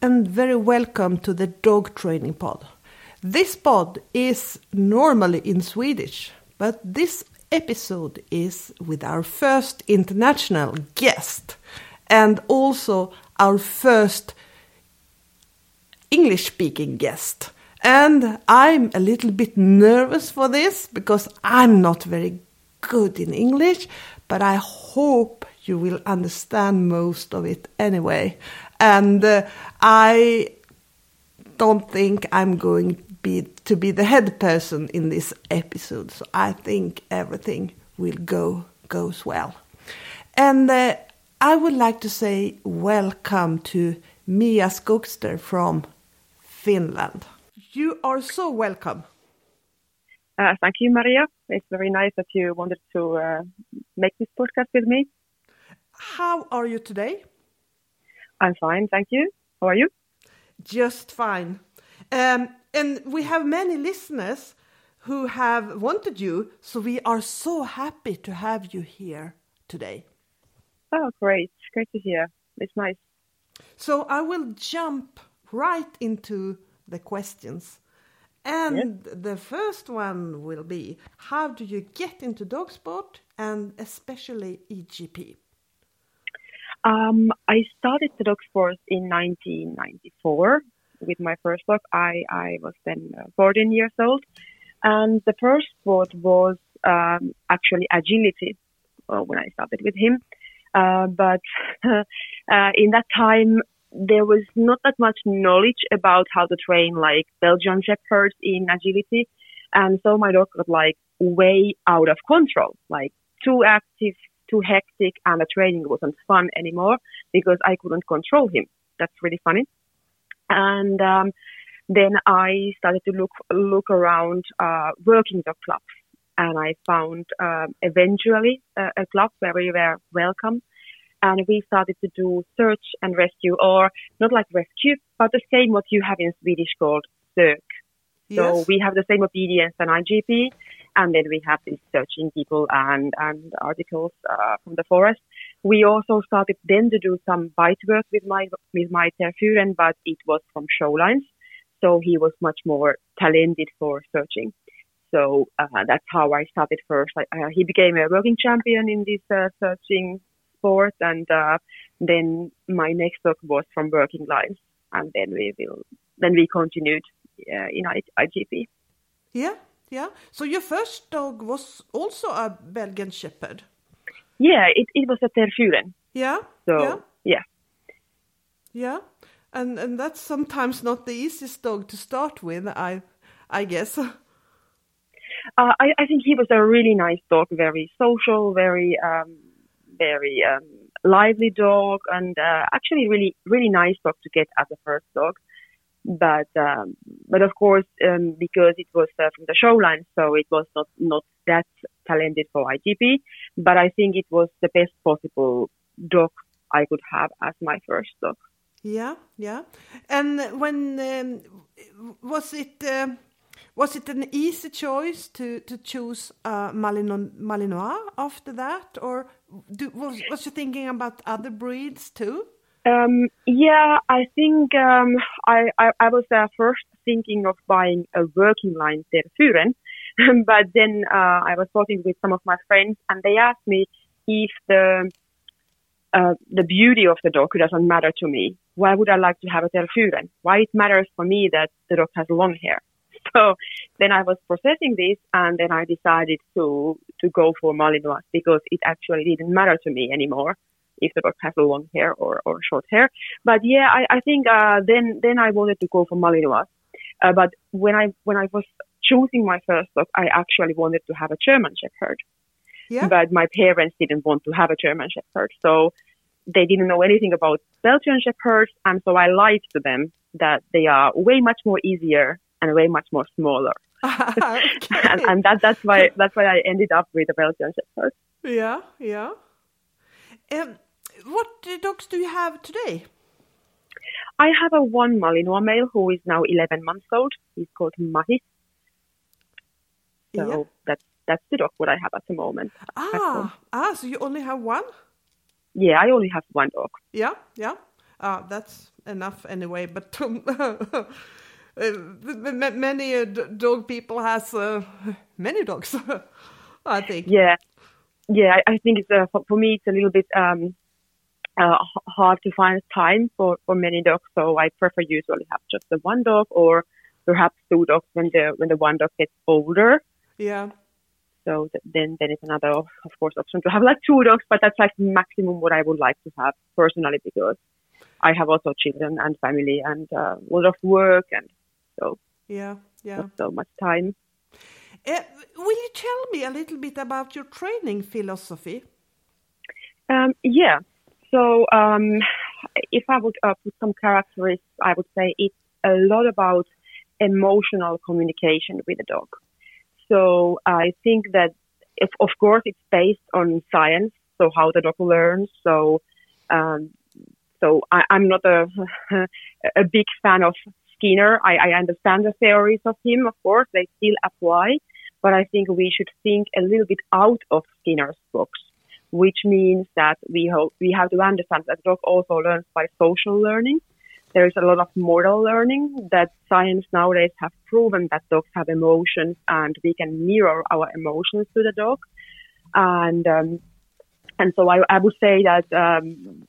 And very welcome to the Dog Training Pod. This pod is normally in Swedish, but this episode is with our first international guest and also our first English speaking guest. And I'm a little bit nervous for this because I'm not very good in English, but I hope you will understand most of it anyway. And uh, I don't think I'm going be, to be the head person in this episode, so I think everything will go goes well. And uh, I would like to say welcome to Mia Skogster from Finland. You are so welcome. Uh, thank you, Maria. It's very nice that you wanted to uh, make this podcast with me. How are you today? I'm fine, thank you. How are you? Just fine. Um, and we have many listeners who have wanted you, so we are so happy to have you here today. Oh, great. Great to hear. It's nice. So I will jump right into the questions. And yes. the first one will be How do you get into dog sport and especially IGP? Um, I started the dog sport in 1994 with my first dog. I, I was then uh, 14 years old. And the first sport was um, actually agility uh, when I started with him. Uh, but uh, in that time, there was not that much knowledge about how to train like Belgian shepherds in agility. And so my dog got like way out of control, like too active, too hectic, and the training wasn't fun anymore because I couldn't control him. That's really funny. And um, then I started to look look around uh, working dog clubs, and I found um, eventually a, a club where we were welcome and we started to do search and rescue, or not like rescue, but the same what you have in Swedish called sök. Yes. So we have the same obedience and IGP, and then we have this searching people and and articles uh, from the forest. We also started then to do some bite work with my with my Tervuren, but it was from showlines, so he was much more talented for searching. So uh, that's how I started first. Uh, he became a working champion in this uh, searching sport, and uh, then my next dog was from working lines, and then we will then we continued uh, in IGP. Yeah, yeah. So your first dog was also a Belgian Shepherd. Yeah, it, it was a Tervuren. Yeah. So yeah. yeah. Yeah. And and that's sometimes not the easiest dog to start with, I I guess. Uh, I, I think he was a really nice dog, very social, very um, very um, lively dog and uh, actually really really nice dog to get as a first dog. But um, but of course um, because it was uh, from the showline, so it was not not that talented for IGP. But I think it was the best possible dog I could have as my first dog. Yeah, yeah. And when um, was it? Uh, was it an easy choice to to choose uh, Malinois, Malinois after that, or do, was was you thinking about other breeds too? Um, yeah, I think um, I, I, I was uh, first thinking of buying a working line Tervuren, but then uh, I was talking with some of my friends, and they asked me if the uh, the beauty of the dog doesn't matter to me. Why would I like to have a Tervuren? Why it matters for me that the dog has long hair? So then I was processing this and then I decided to, to go for Malinois because it actually didn't matter to me anymore if the dog has long hair or, or short hair. But yeah, I, I think, uh, then, then I wanted to go for Malinois. Uh, but when I, when I was choosing my first dog, I actually wanted to have a German Shepherd. Yeah. But my parents didn't want to have a German Shepherd. So they didn't know anything about Belgian Shepherds. And so I lied to them that they are way much more easier and way much more smaller. and, and, that that's why that's why I ended up with a Belgian Shepherd. Yeah, yeah. Um, what dogs do you have today? I have a one Malinois male who is now 11 months old. He's called Mahi. So yeah. that's that's the dog what I have at the moment. Ah, ah, so you only have one? Yeah, I only have one dog. Yeah, yeah. Uh, that's enough anyway. But um, uh, many uh, dog people has uh, many dogs. I think. Yeah, yeah. I, I think it's uh, for, for, me it's a little bit um, uh, hard to find time for, for many dogs. So I prefer usually have just the one dog or perhaps two dogs when the when the one dog gets older. Yeah. So th- then then it's another of course option to have like two dogs, but that's like maximum what I would like to have personally because I have also children and family and uh, a lot of work and so yeah yeah not so much time. Uh, will you tell me a little bit about your training philosophy? Um, yeah. So um, if I would uh, put some characteristics, I would say it's a lot about emotional communication with the dog. So I think that, if, of course, it's based on science, so how the dog learns. So, um, so I, am not a a big fan of Skinner. I, I understand the theories of him, of course, they still apply, but I think we should think a little bit out of Skinner's box, which means that we we have to understand that dog also learns by social learning there's a lot of moral learning that science nowadays have proven that dogs have emotions and we can mirror our emotions to the dog. And, um, and so I, I would say that, um,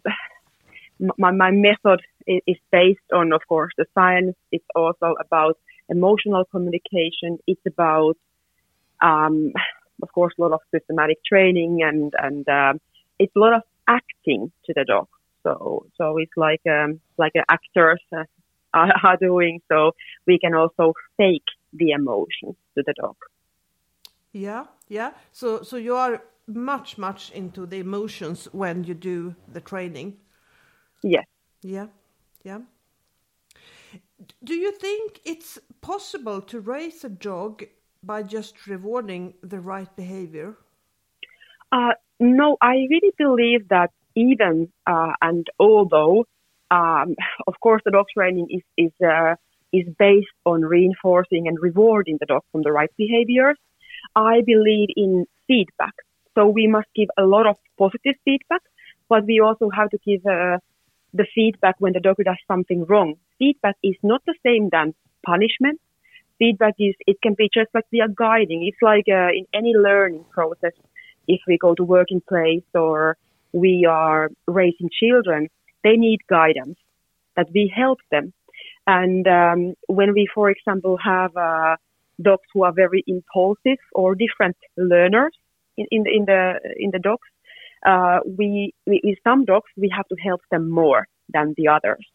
my, my method is, is based on, of course, the science. It's also about emotional communication. It's about, um, of course, a lot of systematic training and, and, uh, it's a lot of acting to the dog. So so it's like um, like actors uh, are, are doing. So we can also fake the emotions to the dog. Yeah, yeah. So so you are much much into the emotions when you do the training. Yes. Yeah, yeah. Do you think it's possible to raise a dog by just rewarding the right behavior? Uh, no, I really believe that even uh, and although, um, of course, the dog training is is uh, is based on reinforcing and rewarding the dog from the right behaviors. I believe in feedback, so we must give a lot of positive feedback, but we also have to give uh, the feedback when the dog does something wrong. Feedback is not the same than punishment. Feedback is it can be just like we are guiding. It's like uh, in any learning process. If we go to working place or we are raising children, they need guidance, that we help them. And um, when we, for example, have uh, dogs who are very impulsive or different learners in, in, the, in the in the dogs, uh, we, we with some dogs we have to help them more than the others.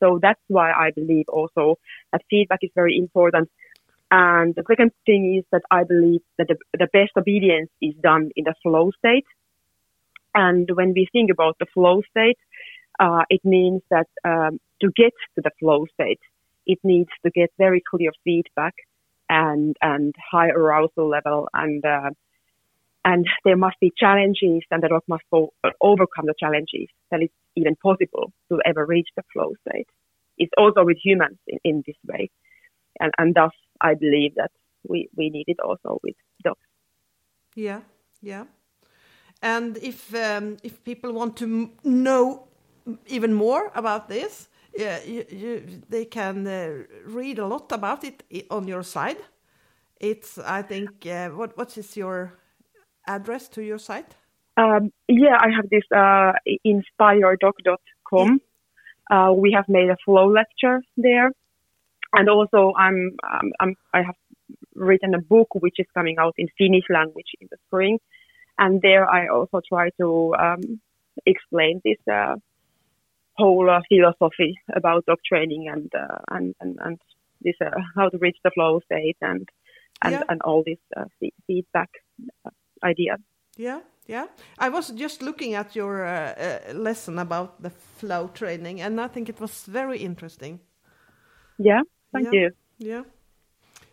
So that's why I believe also that feedback is very important. And the second thing is that I believe that the, the best obedience is done in the flow state. And when we think about the flow state, uh, it means that um, to get to the flow state, it needs to get very clear feedback and and high arousal level and uh, and there must be challenges and the dog must go, overcome the challenges that it's even possible to ever reach the flow state. It's also with humans in, in this way. And, and thus I believe that we, we need it also with dogs. Yeah, yeah. And if um, if people want to know even more about this, yeah, you, you, they can uh, read a lot about it on your site. It's I think uh, what what is your address to your site? Um, yeah, I have this uh, inspiredog.com. Uh, we have made a flow lecture there, and also I'm, um, I'm I have written a book which is coming out in Finnish language in the spring and there I also try to um, explain this uh, whole uh, philosophy about dog training and uh, and, and and this uh, how to reach the flow state and and, yeah. and all this uh, feedback uh, idea. Yeah, yeah. I was just looking at your lesson about the flow training, and I think it was very interesting. Yeah, thank yeah. you. Yeah.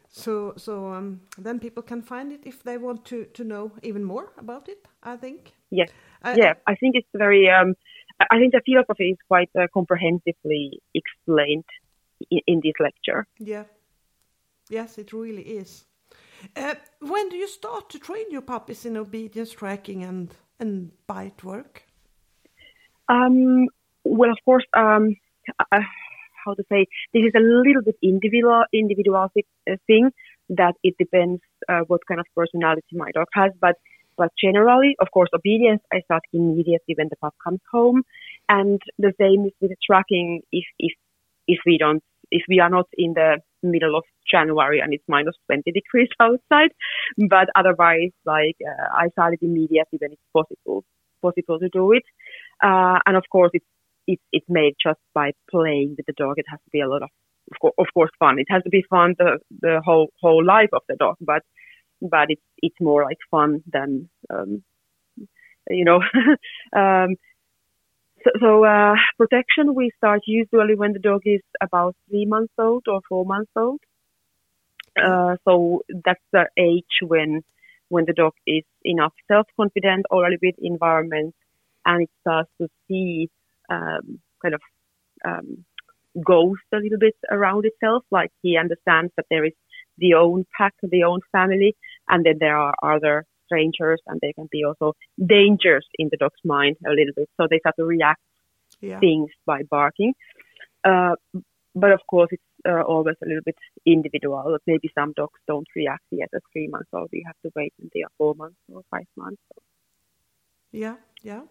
So so um, then people can find it if they want to to know even more about it. I think. Yes. I, yeah, I think it's very. Um, I think the philosophy is quite uh, comprehensively explained in, in, this lecture. Yeah. Yes, it really is. Uh, when do you start to train your puppies in obedience tracking and and bite work? Um, well, of course, um, uh, how to say this is a little bit individual individualistic uh, thing that it depends uh, what kind of personality my dog has, but but generally, of course, obedience I start immediately when the pup comes home, and the same is with tracking. If if if we don't if we are not in the middle of January and it's minus 20 degrees outside, but otherwise, like uh, I started immediately when it's possible possible to do it, uh, and of course it's it's it's made just by playing with the dog. It has to be a lot of of course, of course fun. It has to be fun the the whole whole life of the dog, but but it's it's more like fun than um, you know. um, so, so uh, protection we start usually when the dog is about three months old or four months old. Uh, so that's the age when when the dog is enough self-confident already with environment and it starts to see um, kind of um, ghost a little bit around itself. Like he understands that there is the own pack, the own family, and then there are other strangers, and they can be also dangers in the dog's mind a little bit. So they start to react yeah. things by barking. Uh, but of course, it's uh, always a little bit individual. Maybe some dogs don't react yet at three months, or we have to wait until four months or five months. Yeah, yeah.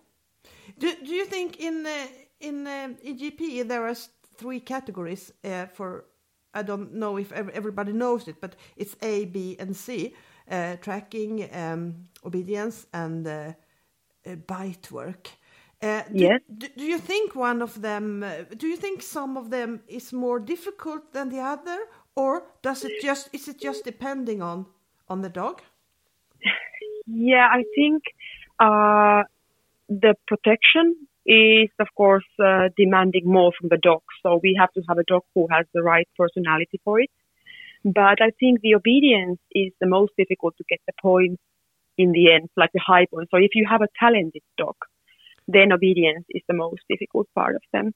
Do Do you think in uh, in uh, IGP there are three categories uh, for? I don't know if everybody knows it, but it's A, B, and C: uh, tracking, um, obedience, and uh, bite work. Uh, do, yes. Do, do, you think one of them? Uh, do you think some of them is more difficult than the other, or does it just is it just depending on on the dog? Yeah, I think uh, the protection is of course uh, demanding more from the dog. So we have to have a dog who has the right personality for it. But I think the obedience is the most difficult to get the points in the end, like the high points. So if you have a talented dog then obedience is the most difficult part of them.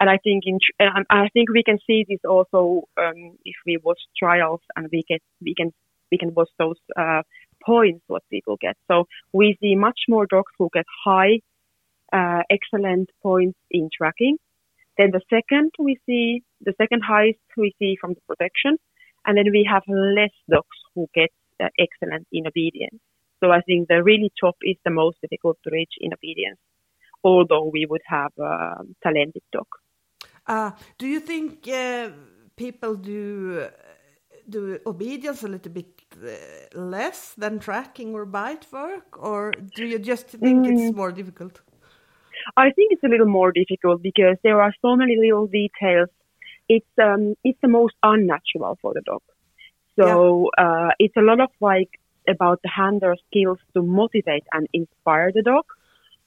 And I think in, and I think we can see this also um, if we watch trials and we get we can we can watch those uh, points what people get. So we see much more dogs who get high, uh, excellent points in tracking. Then the second we see the second highest we see from the protection, and then we have less dogs who get uh, excellent in obedience. So I think the really top is the most difficult to reach in obedience although we would have a talented dog. Uh, do you think uh, people do do obedience a little bit uh, less than tracking or bite work, or do you just think mm. it's more difficult? I think it's a little more difficult because there are so many little details. It's um, it's the most unnatural for the dog. So yeah. uh, it's a lot of like about the handler skills to motivate and inspire the dog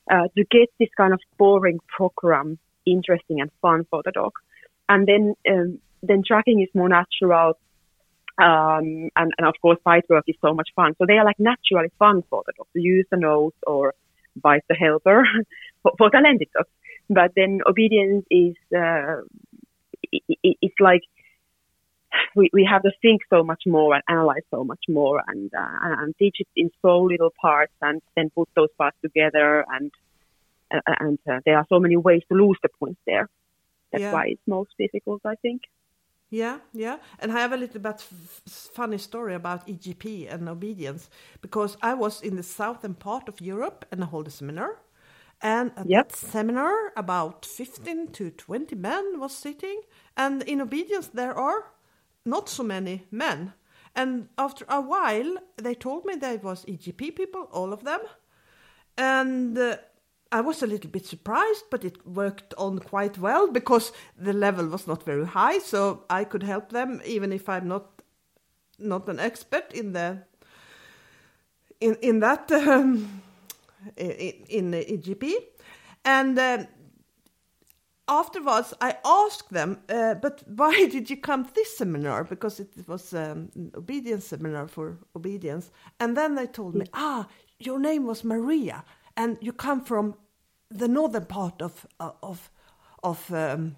uh, to get this kind of boring program interesting and fun for the dog. And then um, then tracking is more natural. Um, and, and of course, bite work is so much fun. So they are like naturally fun for the dog to use the nose or bite the helper for, for talented dogs. But then obedience is, uh, it, it, it's like we, we have to think so much more and analyze so much more and, uh, and teach it in so little parts and then put those parts together and uh, and uh, there are so many ways to lose the points there. That's yeah. why it's most difficult, I think. Yeah, yeah. And I have a little bit funny story about IGP and obedience because I was in the southern part of Europe and I hold a seminar. And at yep. that seminar, about 15 to 20 men was sitting. And in obedience, there are not so many men. And after a while, they told me there was IGP people, all of them. And uh, I was a little bit surprised, but it worked on quite well because the level was not very high, so I could help them even if I'm not not an expert in the in in that um, in, in IGP. And um, afterwards, I asked them, uh, but why did you come to this seminar? Because it was um, an obedience seminar for obedience. And then they told me, ah, your name was Maria, and you come from the northern part of uh, of of um,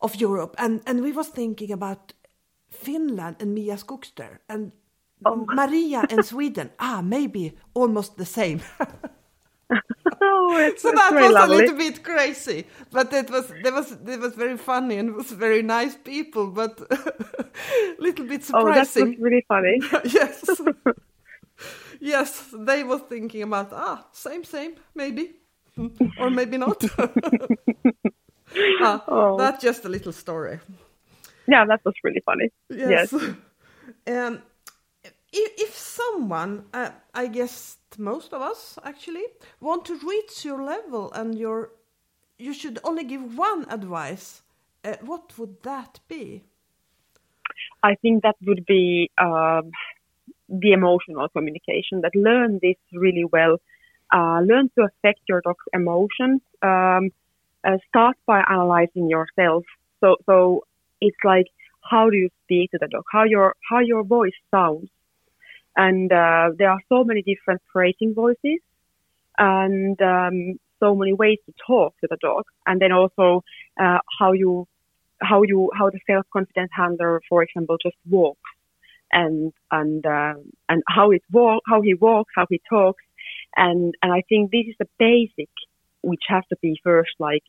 of Europe, and and we was thinking about Finland and Mia Skogster and oh. Maria and Sweden. ah, maybe almost the same. Oh, it's, so it's that was lovely. a little bit crazy, but it was there was it was very funny and it was very nice people, but a little bit surprising. Oh, that was really funny. yes, yes, they were thinking about ah same same maybe, or maybe not. ah, Oh. That's just a little story. Yeah, that was really funny. Yes. um, if, if someone, uh, I guess most of us actually, want to reach your level and your, you should only give one advice, uh, what would that be? I think that would be um, the emotional communication. That learn this really well. Uh, learn to affect your dog's emotions. Um, uh, start by analyzing yourself. So, so it's like how do you speak to the dog? How your how your voice sounds, and uh, there are so many different phrasing voices, and um, so many ways to talk to the dog. And then also uh, how you how you how the self confident handler, for example, just walks and and uh, and how it walk how he walks, how he talks, and and I think this is the basic which has to be first like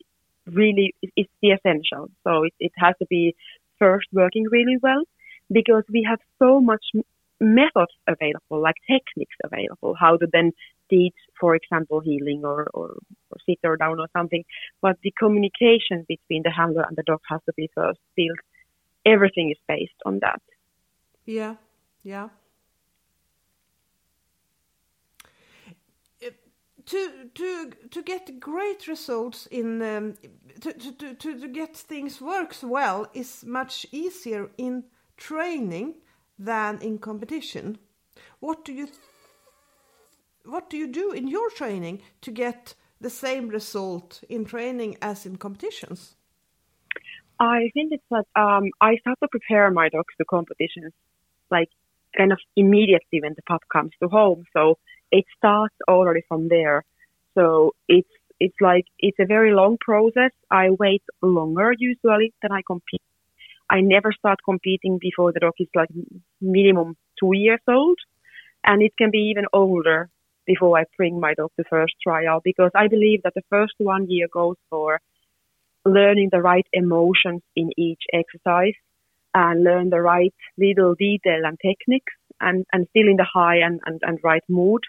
really it- it's the essential. So it, it has to be first working really well because we have so much methods available, like techniques available, how to then teach, for example, heeling or, or, or sit or down or something. But the communication between the handler and the dog has to be first built. Everything is based on that. Yeah, yeah. To to to get great results in um, to, to, to, to to get things works well is much easier in training than in competition. What do you th- what do you do in your training to get the same result in training as in competitions? I think it's that um, I start to prepare my dogs to competitions, like kind of immediately when the pup comes to home. So it starts already from there. So it's it's like it's a very long process. I wait longer usually than I compete. I never start competing before the dog is like minimum two years old, and it can be even older before I bring my dog to first trial because I believe that the first one year goes for learning the right emotions in each exercise and learn the right little detail and techniques and, and still in the high and, and, and right mood.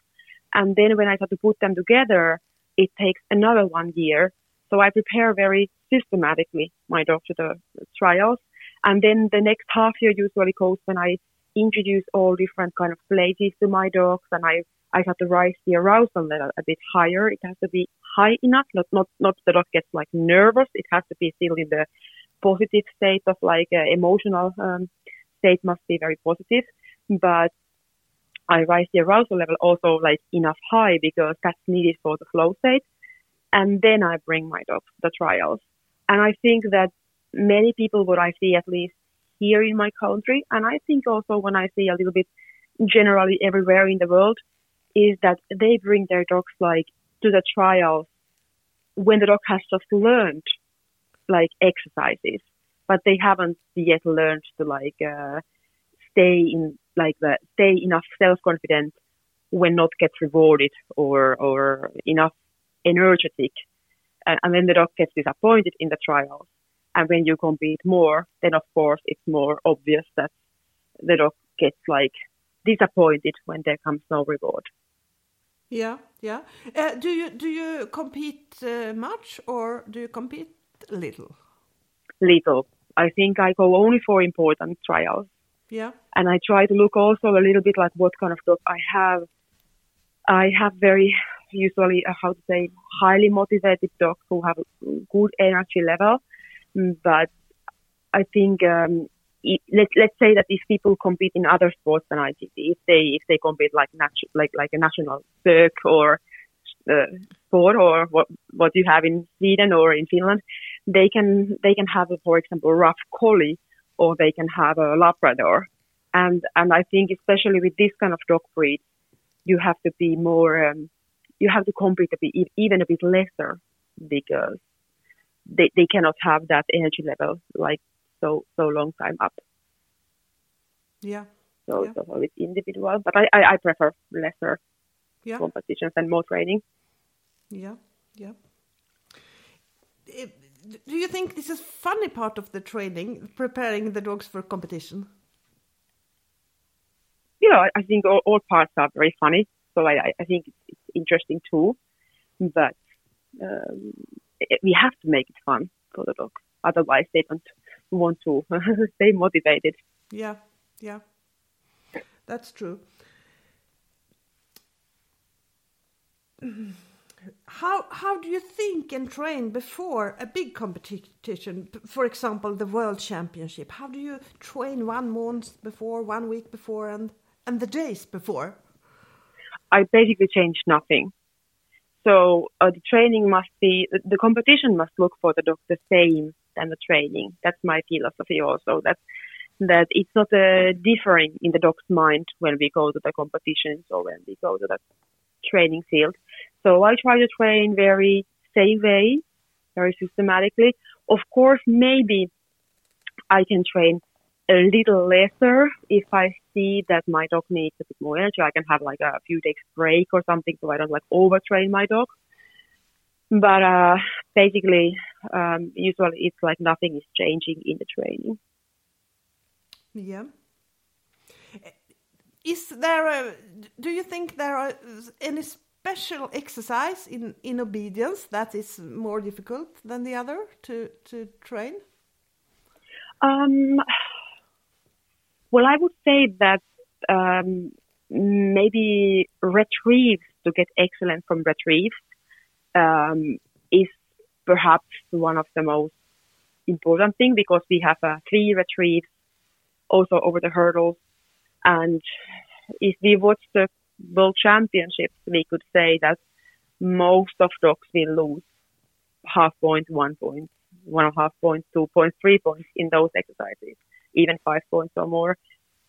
And then when I start to put them together, it takes another one year. So I prepare very systematically my dog to the trials. And then the next half year usually goes when I introduce all different kind of places to my dogs and I, I have to raise the arousal level a bit higher. It has to be high enough, not, not, not the dog gets like nervous. It has to be still in the positive state of like uh, emotional um, state must be very positive. But I raise the arousal level also like enough high because that's needed for the flow state. And then I bring my dog the trials. And I think that many people, what I see at least here in my country, and I think also when I see a little bit generally everywhere in the world, is that they bring their dogs like to the trials when the dog has just learned like exercises, but they haven't yet learned to like uh, stay in like the stay enough self confident when not get rewarded or or enough energetic, and, and then the dog gets disappointed in the trials. And when you compete more, then of course it's more obvious that the dog gets like disappointed when there comes no reward. Yeah, yeah. Uh, do you do you compete uh, much or do you compete little? Little. I think I go only for important trials. Yeah, and I try to look also a little bit like what kind of dog I have. I have very usually uh, how to say highly motivated dogs who have good energy level, Mm, but I think um, let let's say that if people compete in other sports than IGP, if they if they compete like natu- like like a national circ or uh, sport or what what you have in Sweden or in Finland, they can they can have for example a rough collie or they can have a Labrador. And and I think especially with this kind of dog breed, you have to be more, um, you have to compete a bit, even a bit lesser because they, they cannot have that energy level like so so long time up. yeah, So, Yeah. so it's individual, but I, I, I prefer lesser yeah. competitions and more training. Yeah, yeah. It, do you think this is funny part of the training, preparing the dogs for competition? You know, I think all, all parts are very funny, so I, I think it's, it's interesting too. But um, we have to make it fun for the dog, otherwise they don't want to stay motivated. Yeah, yeah, that's true. How how do you think and train before a big competition? For example the world championship. How do you train one month before one week before and and the days before? I basically change nothing. So uh, the training must be the competition must look for the dog the same than the training. That's my philosophy also that that it's not uh, differing in the dog's mind when we go to the competitions or when we go to the training field so I try to train very same way, very systematically. Of course, maybe I can train a little lesser if I see that my dog needs a bit more energy. I can have like a few days break or something so I don't like overtrain my dog. But uh, basically, um, usually it's like nothing is changing in the training. Yeah. Is there a, do you think there are any special exercise in, in obedience that is more difficult than the other to, to train? Um, well, I would say that um, maybe retrieves to get excellent from retrieves um, is perhaps one of the most important thing because we have uh, three retrieves also over the hurdles and if we watch the World Championships, we could say that most of dogs will lose half point, one point, one and a half points, two points, three points in those exercises, even five points or more.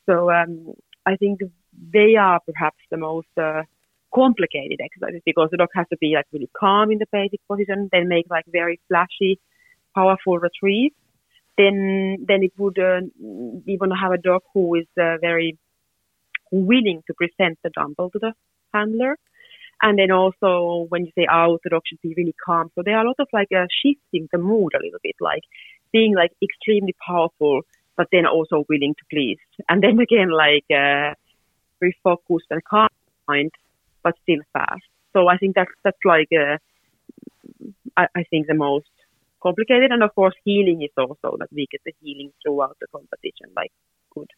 So um, I think they are perhaps the most uh, complicated exercises because the dog has to be like really calm in the basic position, then make like very flashy, powerful retrieves. Then, then it would uh, even have a dog who is uh, very willing to present the dumbbell to the handler. And then also when you say out, the dog should be really calm. So there are a lot of like uh, shifting the mood a little bit, like being like extremely powerful, but then also willing to please. And then again, like uh, very focused and calm mind, but still fast. So I think that's that's like uh, I, I think the most complicated. And of course, heeling is also that we get the heeling throughout the competition, like good.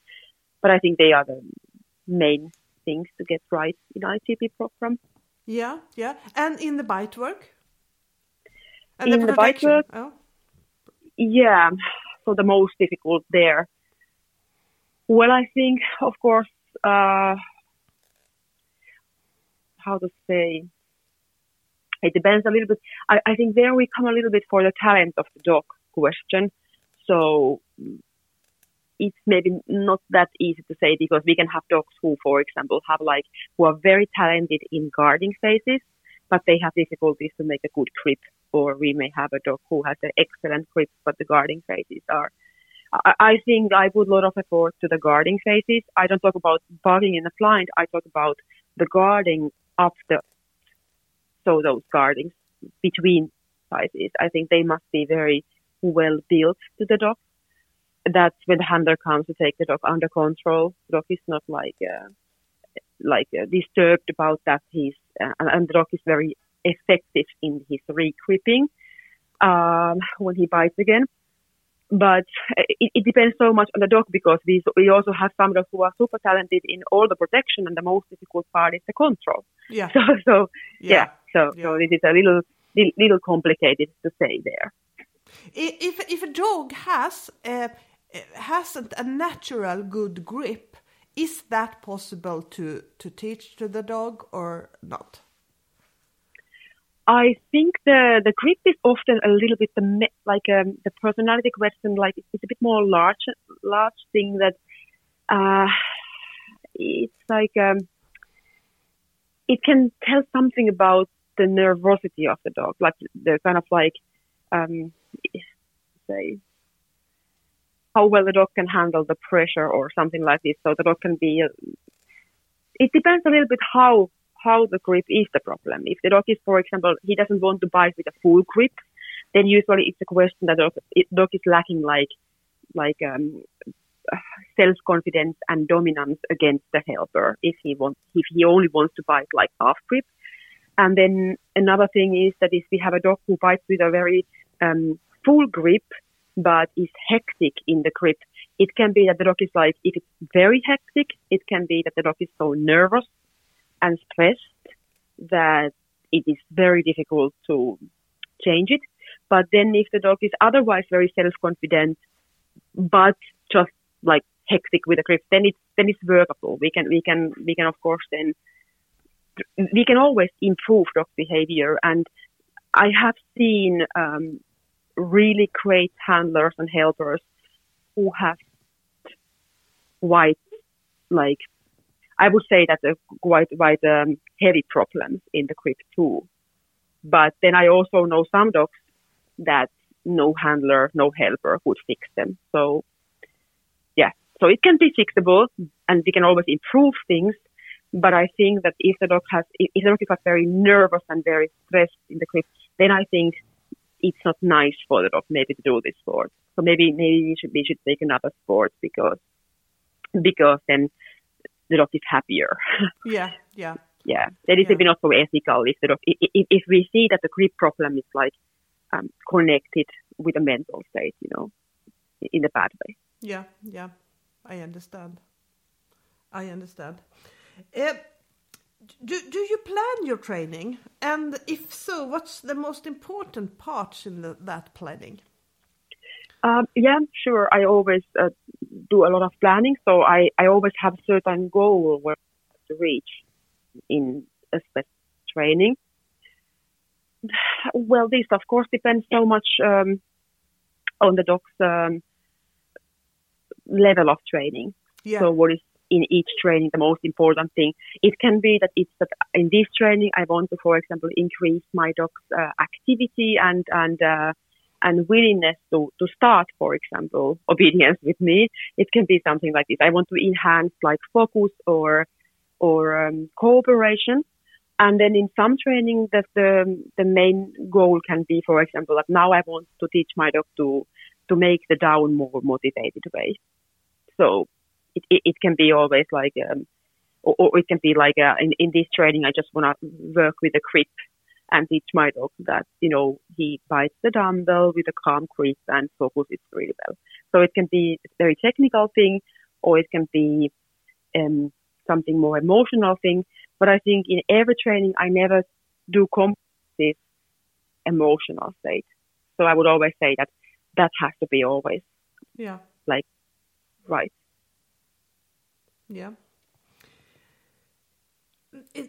But I think they are the main things to get right in IGP program. Yeah, yeah, and in the bite work. And in the, the bite work, oh. yeah. So the most difficult there. Well, I think, of course, uh, how to say, it depends a little bit. I, I think there we come a little bit for the talent of the dog question. So it's maybe not that easy to say because we can have dogs who, for example, have like, who are very talented in guarding phases, but they have difficulties to make a good grip. Or we may have a dog who has an excellent grip, but the guarding phases are. I, I think I put a lot of effort to the guarding phases. I don't talk about bugging in the blind. I talk about the guarding of the, so those guardings between sizes. I think they must be very well built to the dog that's when the handler comes to take the dog under control. The dog is not like uh, like uh, disturbed about that. He's uh, and the dog is very effective in his re-gripping um, when he bites again. But it, it, depends so much on the dog because we we also have some dogs who are super talented in all the protection, and the most difficult part is the control. Yeah. So so yeah. yeah so yeah. so this is a little little complicated to say there. If if a dog has uh, hasn't a natural good grip, is that possible to, to teach to the dog or not? I think the the grip is often a little bit the like um, the personality question. Like it's a bit more large large thing that uh, it's like um, it can tell something about the nervosity of the dog, like the kind of like um, say how well the dog can handle the pressure or something like this. So the dog can be. It depends a little bit how how the grip is the problem. If the dog is, for example, he doesn't want to bite with a full grip, then usually it's a question that dog, dog is lacking like like um, self confidence and dominance against the helper. If he wants, if he only wants to bite like half grip, and then another thing is that if we have a dog who bites with a very um, full grip but is hectic in the grip, it can be that the dog is like, if it's very hectic, it can be that the dog is so nervous and stressed that it is very difficult to change it. But then if the dog is otherwise very self-confident, but just like hectic with the grip, then it's, then it's workable. We can, we can, we can of course then, we can always improve dog behavior. And I have seen, um, really great handlers and helpers who have quite like I would say that a quite quite um, heavy problems in the grip too. But then I also know some dogs that no handler, no helper would fix them. So yeah, so it can be fixable and we can always improve things. But I think that if the dog has, if the dog is very nervous and very stressed in the grip, then I think it's not nice for the dog maybe to do this sport. So maybe maybe we should we should take another sport because because then the dog is happier. Yeah, yeah. yeah, that is Yeah. maybe not so ethical if the dog, if, if we see that the grip problem is like um, connected with a mental state, you know, in a bad way. Yeah, yeah, I understand. I understand. Uh, do, do you plan your training? And if so, what's the most important parts in the, that planning? Um, yeah, sure. I always uh, do a lot of planning, so I, I always have a certain goal where to reach in a specific training. Well, this of course depends so much um, on the dog's um, level of training. Yeah, So what is in each training the most important thing? It can be that it's that in this training I want to, for example, increase my dog's uh, activity and and uh, and willingness to to start, for example, obedience with me. It can be something like this. I want to enhance like focus or or um, cooperation. And then in some training, that the the main goal can be, for example, that now I want to teach my dog to to make the down more motivated way. So it, it, it can be always like, um, or, or it can be like uh, in, in this training, I just want to work with a grip and teach my dog that, you know, he bites the dumbbell with a calm grip and focuses really well. So it can be a very technical thing or it can be um, something more emotional thing. But I think in every training, I never do this emotional state. So I would always say that that has to be always yeah, Like, right. Yeah.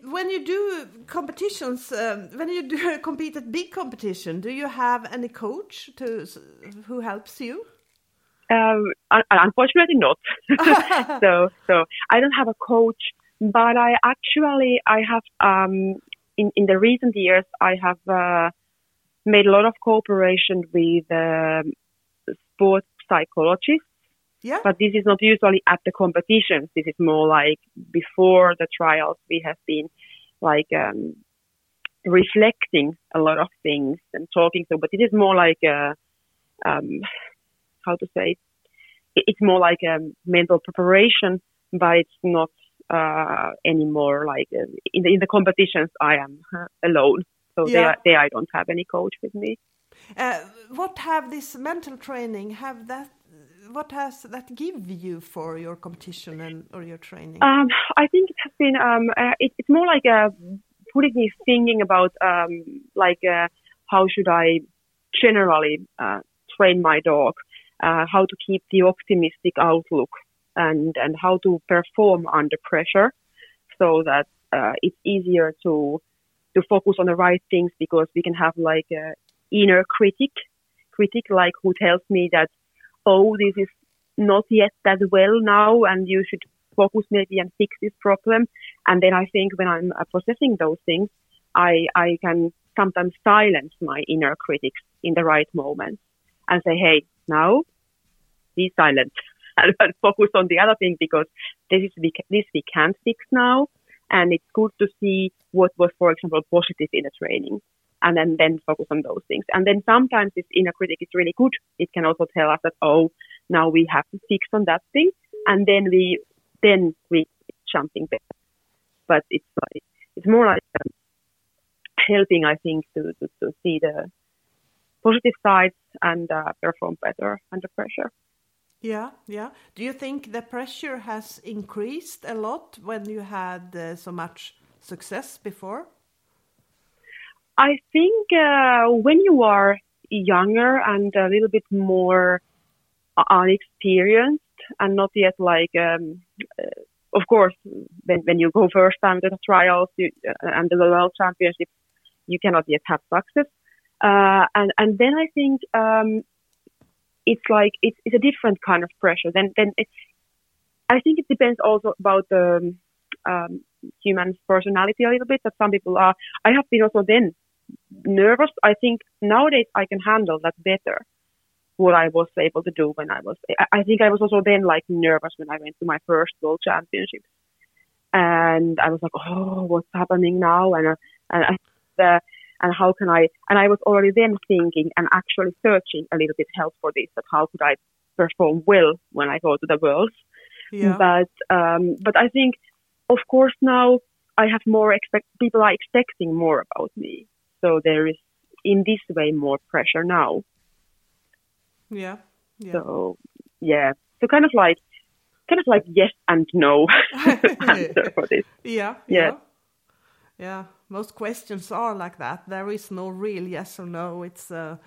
When you do competitions, um, when you do compete at big competition, do you have any coach to who helps you? Um, unfortunately, not. so, so I don't have a coach, but I actually I have um, in in the recent years I have uh, made a lot of cooperation with um, sports psychologists. Yeah, But this is not usually at the competitions. This is more like before the trials. We have been like um, reflecting a lot of things and talking. So, but it is more like a, um, how to say, it- it's more like a mental preparation, but it's not uh, anymore like uh, in the in the competitions. I am uh, alone, so Yeah. there there I don't have any coach with me. Uh, what have this mental training have that? What has that give you for your competition and or your training? Um, I think it has been. Um, uh, it, it's more like uh, putting me thinking about um, like uh, how should I generally uh, train my dog, uh, how to keep the optimistic outlook, and and how to perform under pressure, so that it's easier to to focus on the right things because we can have like a inner critic, critic like who tells me that oh this is not yet that well now and you should focus maybe and fix this problem. And then I think when I'm uh, processing those things, I, I can sometimes silence my inner critics in the right moment and say, hey, now be silent and, focus on the other thing because this is this we can't fix now. and it's good to see what was, for example, positive in the training, and then then focus on those things. And then sometimes this inner critic is really good. It can also tell us that oh, now we have to fix on that thing, and then we then we something better. But it's like it's more like um, helping, I think, to, to, to see the positive sides and uh, perform better under pressure. Yeah, yeah. Do you think the pressure has increased a lot when you had uh, so much success before? I think uh, when you are younger and a little bit more unexperienced and not yet like, um, uh, of course, when, when you go first time to the trials you, uh, and the world championships, you cannot yet have success. Uh, and and then I think um, it's like it's, it's a different kind of pressure. Then then it, I think it depends also about the um, human's personality a little bit. That some people are. I have been also then nervous. I think nowadays I can handle that better. What I was able to do when I was, I think I was also then like nervous when I went to my first world championships, and I was like, oh, what's happening now? And uh, and the and how can I, and I was already then thinking and actually searching a little bit help for this, that how could I perform well when I go to the Worlds. Yeah. But, um, but I think, of course, now I have more expect, people are expecting more about me. So there is, in this way, more pressure now. Yeah. yeah. So, yeah. So kind of like, kind of like yes and no answer for this. Yeah. Yeah. Yeah. most questions are like that. There is no real yes or no. It's uh,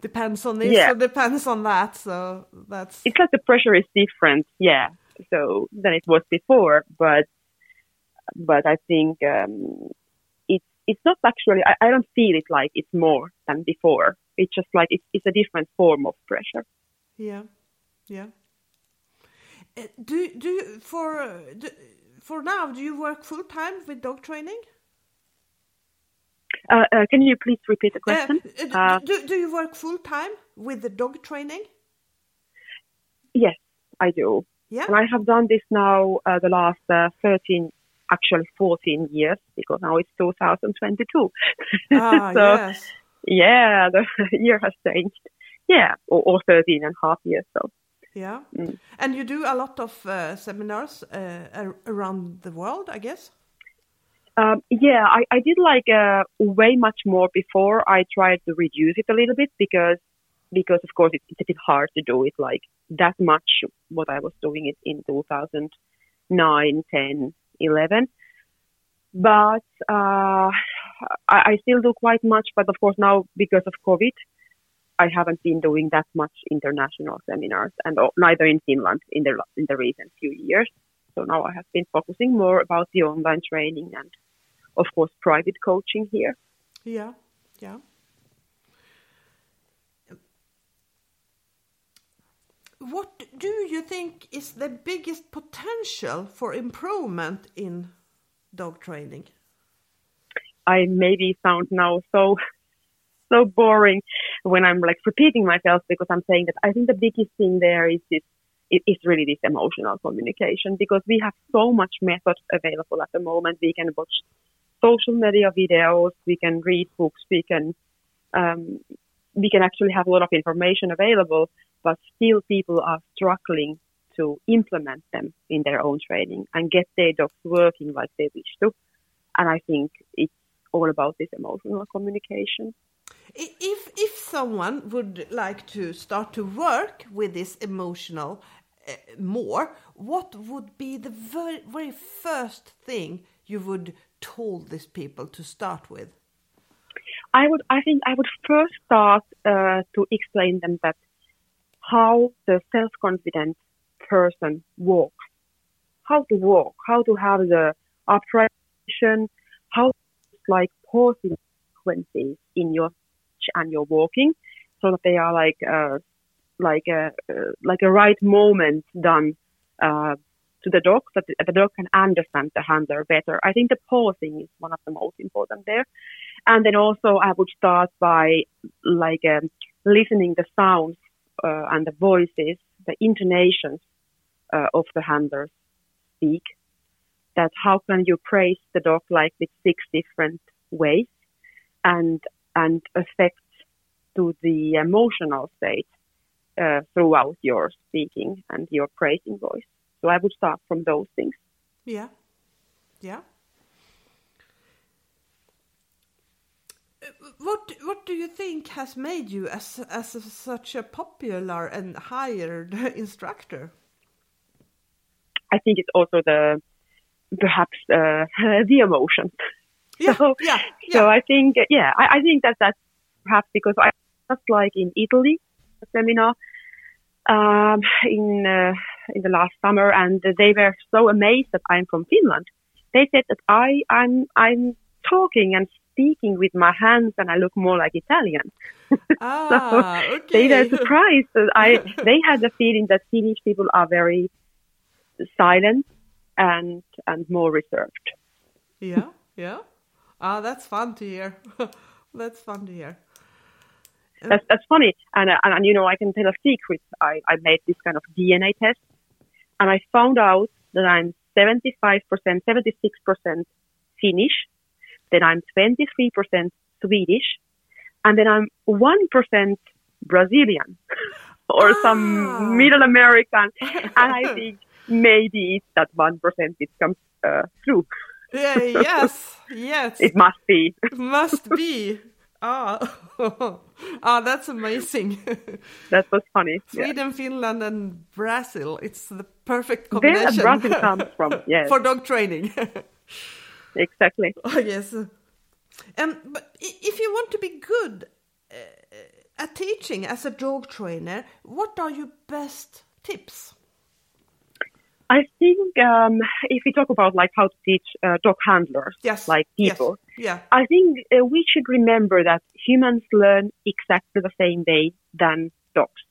depends on this yeah. or depends on that. So that's it's like the pressure is different, yeah. So than it was before, but but I think um, it's not actually. I, I don't feel it like it's more than before. It's just like it's it's a different form of pressure. Yeah, yeah. Uh, do do you, for uh, do, for now? Do you work full time with dog training? Uh, uh, can you please repeat the question? Uh, uh, do, do you work full time with the dog training? Yes, I do. Yeah. And I have done this now uh, the last 13, actually 14 years because now it's 2022. Ah, so, yes. Yeah, the year has changed. Yeah, or, or 13 and a half years. So. Yeah. Mm. And you do a lot of seminars around the world, I guess? Um, yeah, I, I did like uh, way much more before. I tried to reduce it a little bit because because of course it, it's a bit hard to do it like that much what I was doing it in 2009, 10, 11. But uh, I, I still do quite much. But of course now because of COVID, I haven't been doing that much international seminars, and neither in Finland in the in the recent few years. So now I have been focusing more about the online training and of course, private coaching here. Yeah, yeah. What do you think is the biggest potential for improvement in dog training? I maybe sound now so so boring when I'm like repeating myself because I'm saying that I think the biggest thing there is this is really this emotional communication because we have so much method available at the moment. We can watch social media videos, we can read books, we can um, we can actually have a lot of information available, but still people are struggling to implement them in their own training and get their dogs working like they wish to. And I think it's all about this emotional communication. If if someone would like to start to work with this emotional uh, more, what would be the very, very first thing you would told these people to start with? I would, I think, I would first start uh, to explain them that how the self-confident person walks, how to walk, how to have the position, how like pausing sequences in your and your walking, so that they are like uh, like a uh, like a right moment done uh, to the dog so that the dog can understand the handler better. I think the pausing is one of the most important there. And then also I would start by like um, listening the sounds uh, and the voices, the intonations uh, of the handlers speak. that how can you praise the dog like with six different ways and and affect to the emotional state uh, throughout your speaking and your praising voice. So I would start from those things. Yeah, yeah. What what do you think has made you as as a, such a popular and hired instructor? I think it's also the perhaps uh, the emotion. Yeah, so, yeah, yeah. So I think yeah, I, I think that that's perhaps because I just like in Italy a seminar um, in uh, in the last summer, and they were so amazed that I'm from Finland. They said that I I'm I'm talking and speaking with my hands, and I look more like Italian. Ah, so okay. they were surprised. That I they had the feeling that Finnish people are very silent and and more reserved. Yeah, yeah. Ah, that's fun to hear. that's fun to hear. That's that's funny, and, uh, and and you know I can tell a secret. I I made this kind of DNA test, and I found out that I'm 75 percent, 76 percent Finnish, then I'm 23 percent Swedish, and then I'm one percent Brazilian or Ah. some Middle American, and I think maybe it's that one percent it comes uh, through. Yeah, yes, yes. It must be. must be. Ah, ah, that's amazing. That was funny. Yeah. Sweden, Finland, and Brazil. It's the perfect combination. Where Brazil comes from? Yes, for dog training. Exactly. oh, yes. Um, but if you want to be good uh, at teaching as a dog trainer, what are your best tips? I think um, if we talk about like how to teach uh, dog handlers, Yes. like yes, people, Yeah. I think uh, we should remember that humans learn exactly the same way than dogs.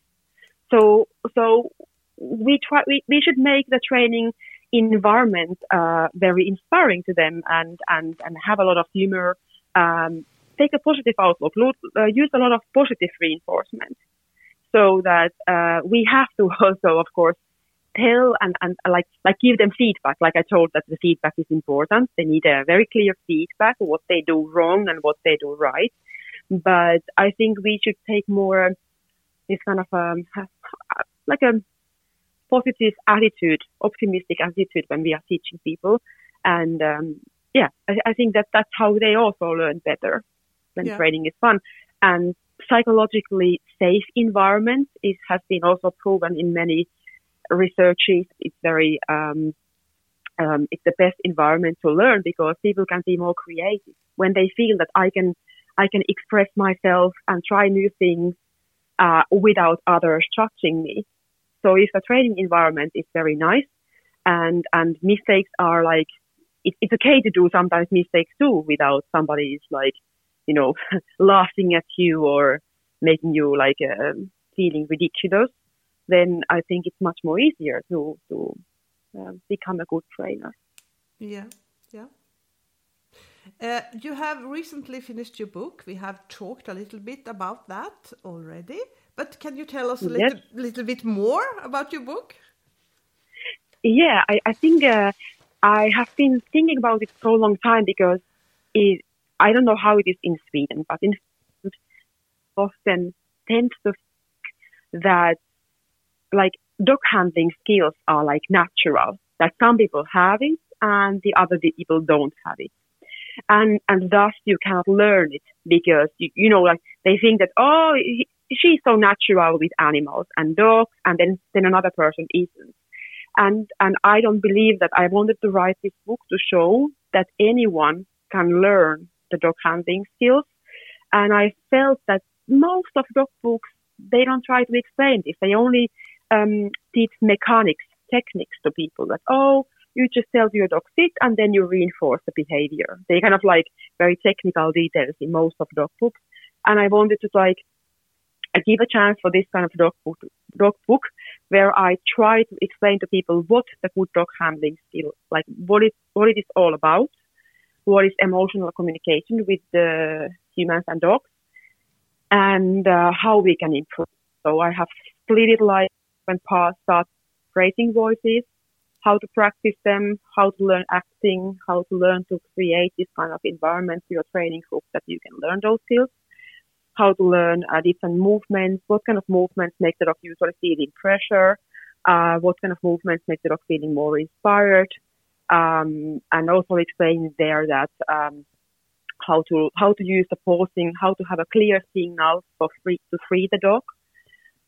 So, so we try. We, we should make the training environment uh, very inspiring to them and and and have a lot of humor. Um, take a positive outlook. lo- Uh, use a lot of positive reinforcement, so that uh, we have to also, of course, tell and, and like like give them feedback. Like I told that the feedback is important. They need a very clear feedback what they do wrong and what they do right. But I think we should take more this kind of um, like a positive attitude, optimistic attitude when we are teaching people. And um, yeah, I, I think that that's how they also learn better when Yeah. training is fun. And psychologically safe environment is has been also proven in many researches. It's very um, um, it's the best environment to learn because people can be more creative when they feel that I can I can express myself and try new things uh, without others judging me. So if the training environment is very nice and and mistakes are like it, it's okay to do sometimes mistakes too without somebody is like you know laughing at you or making you like um feeling ridiculous then I think it's much more easier to to um, become a good trainer. Yeah, yeah. Uh, you have recently finished your book. We have talked a little bit about that already, but can you tell us a Yes. little, little bit more about your book? Yeah, I, I think uh, I have been thinking about it for a long time because it, I don't know how it is in Sweden, but in Finland, often tends to think that like dog handling skills are like natural, that some people have it and the other people don't have it. And, and thus you cannot learn it because, you, you know, like they think that, oh, he- she's so natural with animals and dogs and then, then another person isn't and and I don't believe that I wanted to write this book to show that anyone can learn the dog handling skills. And I felt that most of dog books they don't try to explain this. They only um, teach mechanics, techniques to people. That oh, you just tell your dog sit, and then you reinforce the behavior. They kind of like very technical details in most of dog books. And I wanted to like I give a chance for this kind of dog book, book where I try to explain to people what the good dog handling skill, like what it what it is all about, what is emotional communication with the humans and dogs, and uh, how we can improve. So I have split it like when parts start praising voices, how to practice them, how to learn acting, how to learn to create this kind of environment for your training group that you can learn those skills, how to learn uh, different movements, what kind of movements make the dog usually feeling pressure, uh, what kind of movements make the dog feeling more inspired, um, and also explain there that um, how to how to use the pausing, how to have a clear signal for free to free the dog,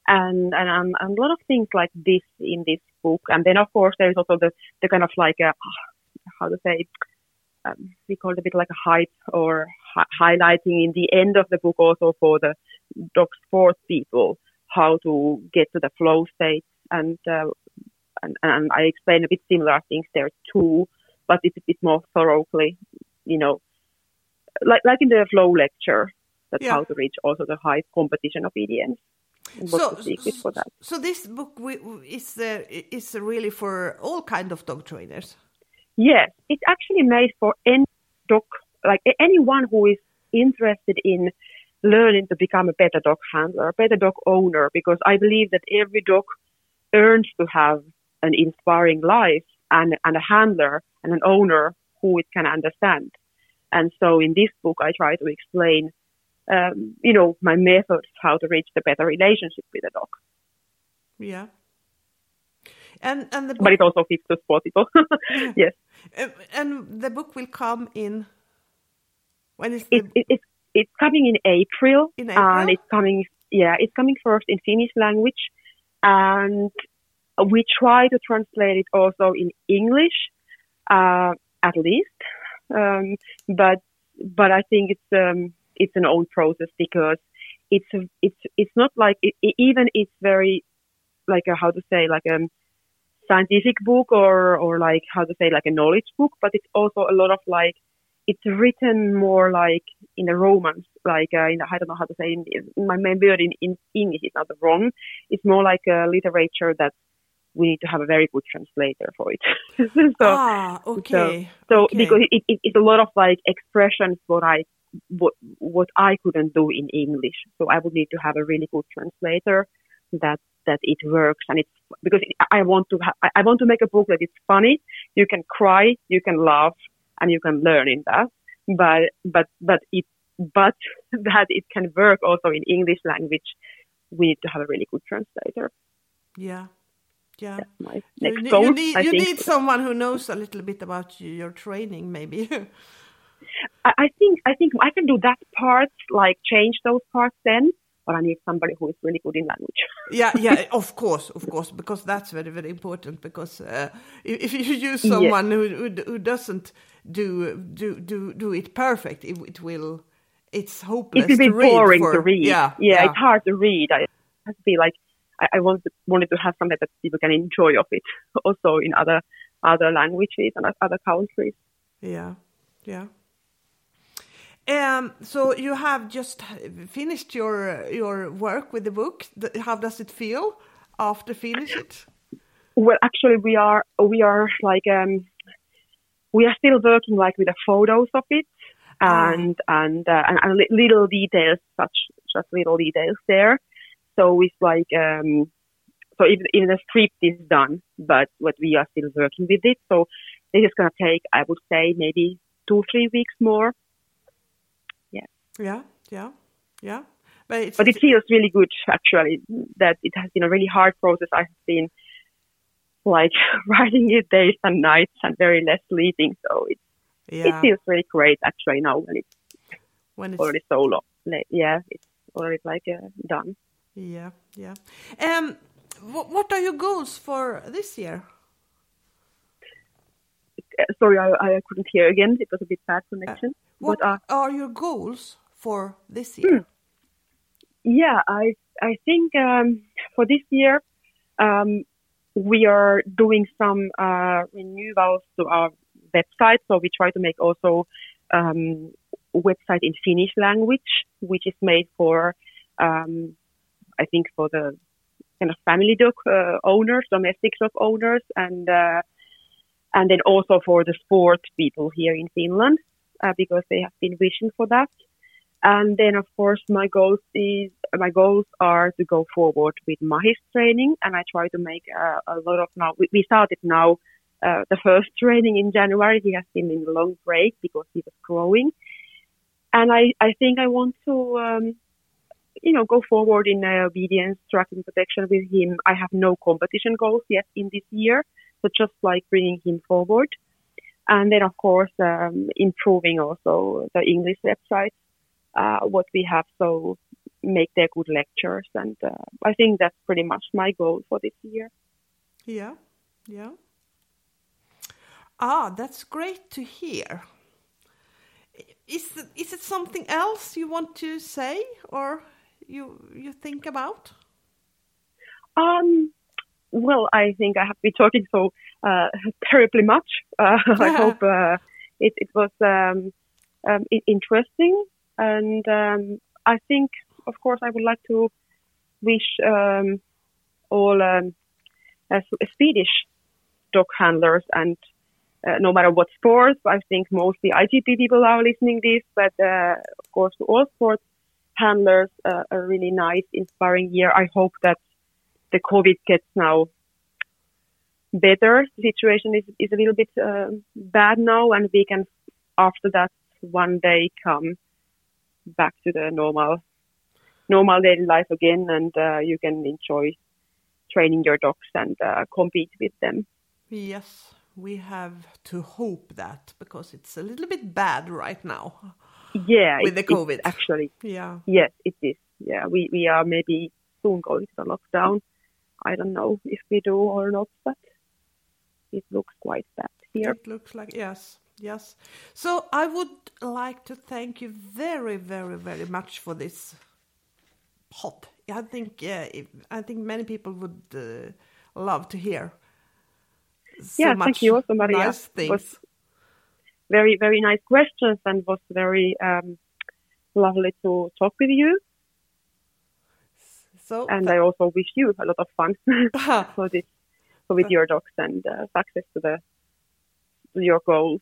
and and, um, and a lot of things like this in this book. And then of course there is also the the kind of like a how to say um, we call it a bit like a hype or hi- highlighting in the end of the book also for the dog sport people how to get to the flow state and uh, and, and I explain a bit similar things there too, but it's a bit more thoroughly, you know, like like in the flow lecture, that's Yeah. how to reach also the high competition obedience. And what's the secret for that? so this book is uh, is really for all kind of dog trainers. Yes, it's actually made for any dog, like anyone who is interested in learning to become a better dog handler, a better dog owner, because I believe that every dog earns to have an inspiring life and, and a handler and an owner who it can understand. And so in this book, I try to explain, um, you know, my methods how to reach the better relationship with a dog. Yeah. And and the book, But it also fits sport people. yes. Uh, and the book will come in when is it, the it, it's it's coming in April, In and it's coming yeah it's coming first in Finnish language, and we try to translate it also in English, uh, at least, um, but but I think it's um, it's an old process because it's a, it's it's not like it, it- even it's very like a, how to say like a scientific book or or like how to say like a knowledge book, but it's also a lot of like it's written more like in a romance, like uh, in a, I don't know how to say in, in my main word in, in English is not the wrong. It's more like a literature that we need to have a very good translator for it. so ah okay so okay. because it, it, it's a lot of like expressions what I what what I couldn't do in English. So I would need to have a really good translator that that it works and it's because I want to ha- I- want to make a book that is funny. You can cry, you can laugh, and you can learn in that. But but but it but that it can work also in English language. We need to have a really good translator. yeah yeah. That's You, goal. you need you need someone who knows a little bit about your training, maybe. I, I think I think I can do that part, like change those parts then. But I need somebody who is really good in language. yeah, yeah, of course, of course, because that's very, very important. Because uh, if, if you use someone who, who who doesn't do do do do it perfect, it, it will it's hopeless. It's a bit to read boring for- to read. Yeah, yeah, it's hard to read. I has to be like I, I wanted wanted to have something that people can enjoy of it, also in other other languages and other countries. Yeah, yeah. Um, so you have just finished your your work with the book. How does it feel after finish it? Well, actually, we are we are like um, we are still working like with the photos of it and and uh, and, and little details, such just little details there. So it's like um, so even even the script is done, but what we are still working with it. So this is gonna take, I would say, maybe two three weeks more. Yeah, yeah, yeah. But it's, But it feels really good actually. That it has been a really hard process. I have been like writing it days and nights and very less sleeping. So it it feels really great actually now when it's when it's already so long. Like, yeah, it's already like uh, done. yeah yeah. Um, what what are your goals for this year? Uh, sorry, I, I couldn't hear again. It was a bit bad connection. What But uh, are your goals for this year? yeah, I I think um, for this year um, we are doing some uh, renewals to our website. So we try to make also um, website in Finnish language, which is made for um, I think for the kind of family dog uh, owners, domestic dog owners, and uh, and then also for the sport people here in Finland uh, because they have been wishing for that. And then, of course, my goals is my goals are to go forward with Mahis training, and I try to make uh, a lot of now. We, we started now uh, the first training in January. He has been in a long break because he was growing. And I, I think I want to, um, you know, go forward in uh, obedience, tracking protection with him. I have no competition goals yet in this year, so just like bringing him forward. And then, of course, um, improving also the English website, uh, what we have, so make their good lectures. And uh, I think that's pretty much my goal for this year. Yeah, yeah. Ah, that's great to hear. Is it, is it something else you want to say or you you think about? Um, well, I think I have been talking so uh, terribly much. Uh, I hope uh, it, it was um, um, interesting, and um, I think, of course, I would like to wish um, all um, Swedish dog handlers and uh, no matter what sports. I think mostly IGP people are listening this, but uh, of course to all sports handlers, uh, a really nice, inspiring year. I hope that the COVID gets now better. The situation is, is a little bit uh, bad now, and we can after that one day come back to the normal normal daily life again, and uh, you can enjoy training your dogs and uh, compete with them. Yes, we have to hope that because it's a little bit bad right now. Yeah, with the COVID, actually. Yeah. Yes, it is. Yeah, we we are maybe soon going to the lockdown. I don't know if we do or not, but it looks quite bad here. It looks like yes, yes. So I would like to thank you very, very, very much for this hot. I think yeah, I think many people would uh, love to hear so yeah, thank you also, Maria. Nice things. Was very, very nice questions and was very um, lovely to talk with you. So, and I also wish you a lot of fun for this, for with your dogs and uh, success to the to your goals.